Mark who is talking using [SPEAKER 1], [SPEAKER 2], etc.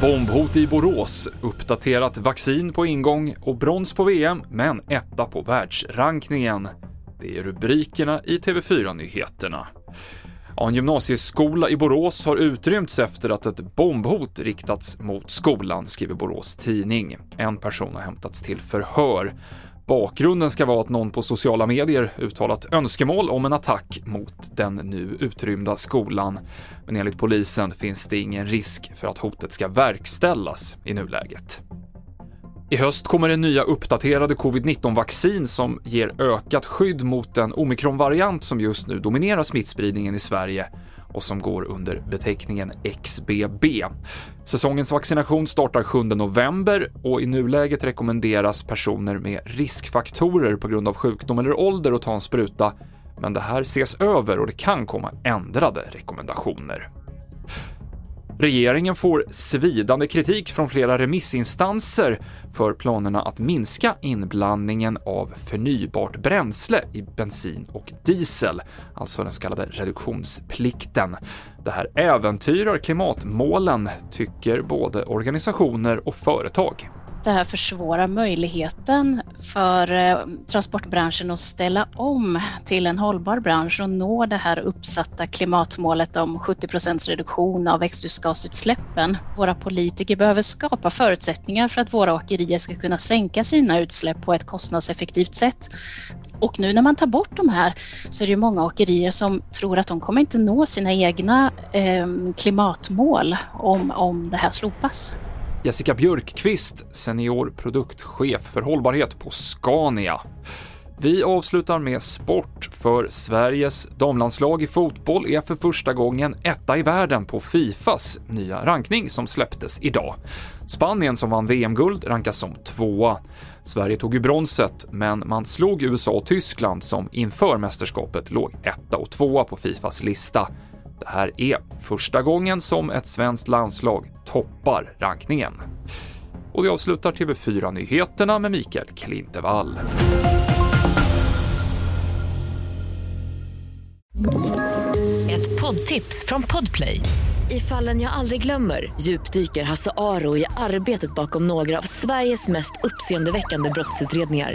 [SPEAKER 1] Bombhot i Borås, uppdaterat vaccin på ingång och brons på VM, men etta på världsrankningen. Det är rubrikerna i TV4-nyheterna. en gymnasieskola i Borås har utrymts efter att ett bombhot riktats mot skolan, skriver Borås Tidning. En person har hämtats till förhör. Bakgrunden ska vara att någon på sociala medier uttalat önskemål om en attack mot den nu utrymda skolan. Men enligt polisen finns det ingen risk för att hotet ska verkställas i nuläget. I höst kommer det nya uppdaterade covid-19-vaccin som ger ökat skydd mot den omikronvariant som just nu dominerar smittspridningen i Sverige och som går under beteckningen XBB. Säsongens vaccination startar 7 november och i nuläget rekommenderas personer med riskfaktorer på grund av sjukdom eller ålder att ta en spruta, men det här ses över och det kan komma ändrade rekommendationer. Regeringen får svidande kritik från flera remissinstanser för planerna att minska inblandningen av förnybart bränsle i bensin och diesel, alltså den så kallade reduktionsplikten. Det här äventyrar klimatmålen, tycker både organisationer och företag
[SPEAKER 2] det här försvårar möjligheten för eh, transportbranschen att ställa om till en hållbar bransch och nå det här uppsatta klimatmålet om 70 procents reduktion av växthusgasutsläppen. Våra politiker behöver skapa förutsättningar för att våra åkerier ska kunna sänka sina utsläpp på ett kostnadseffektivt sätt. Och nu när man tar bort de här så är det ju många åkerier som tror att de kommer inte nå sina egna eh, klimatmål om, om det här slopas.
[SPEAKER 1] Jessica Björkqvist, senior produktchef för hållbarhet på Scania. Vi avslutar med sport, för Sveriges damlandslag i fotboll är för första gången etta i världen på Fifas nya rankning som släpptes idag. Spanien som vann VM-guld rankas som tvåa. Sverige tog ju bronset, men man slog USA och Tyskland som inför mästerskapet låg etta och tvåa på Fifas lista. Det här är första gången som ett svenskt landslag toppar rankningen. Och det avslutar TV4-nyheterna med Mikael Klintevall.
[SPEAKER 3] Ett poddtips från Podplay. I fallen jag aldrig glömmer djupdyker Hasse Aro i arbetet bakom några av Sveriges mest uppseendeväckande brottsutredningar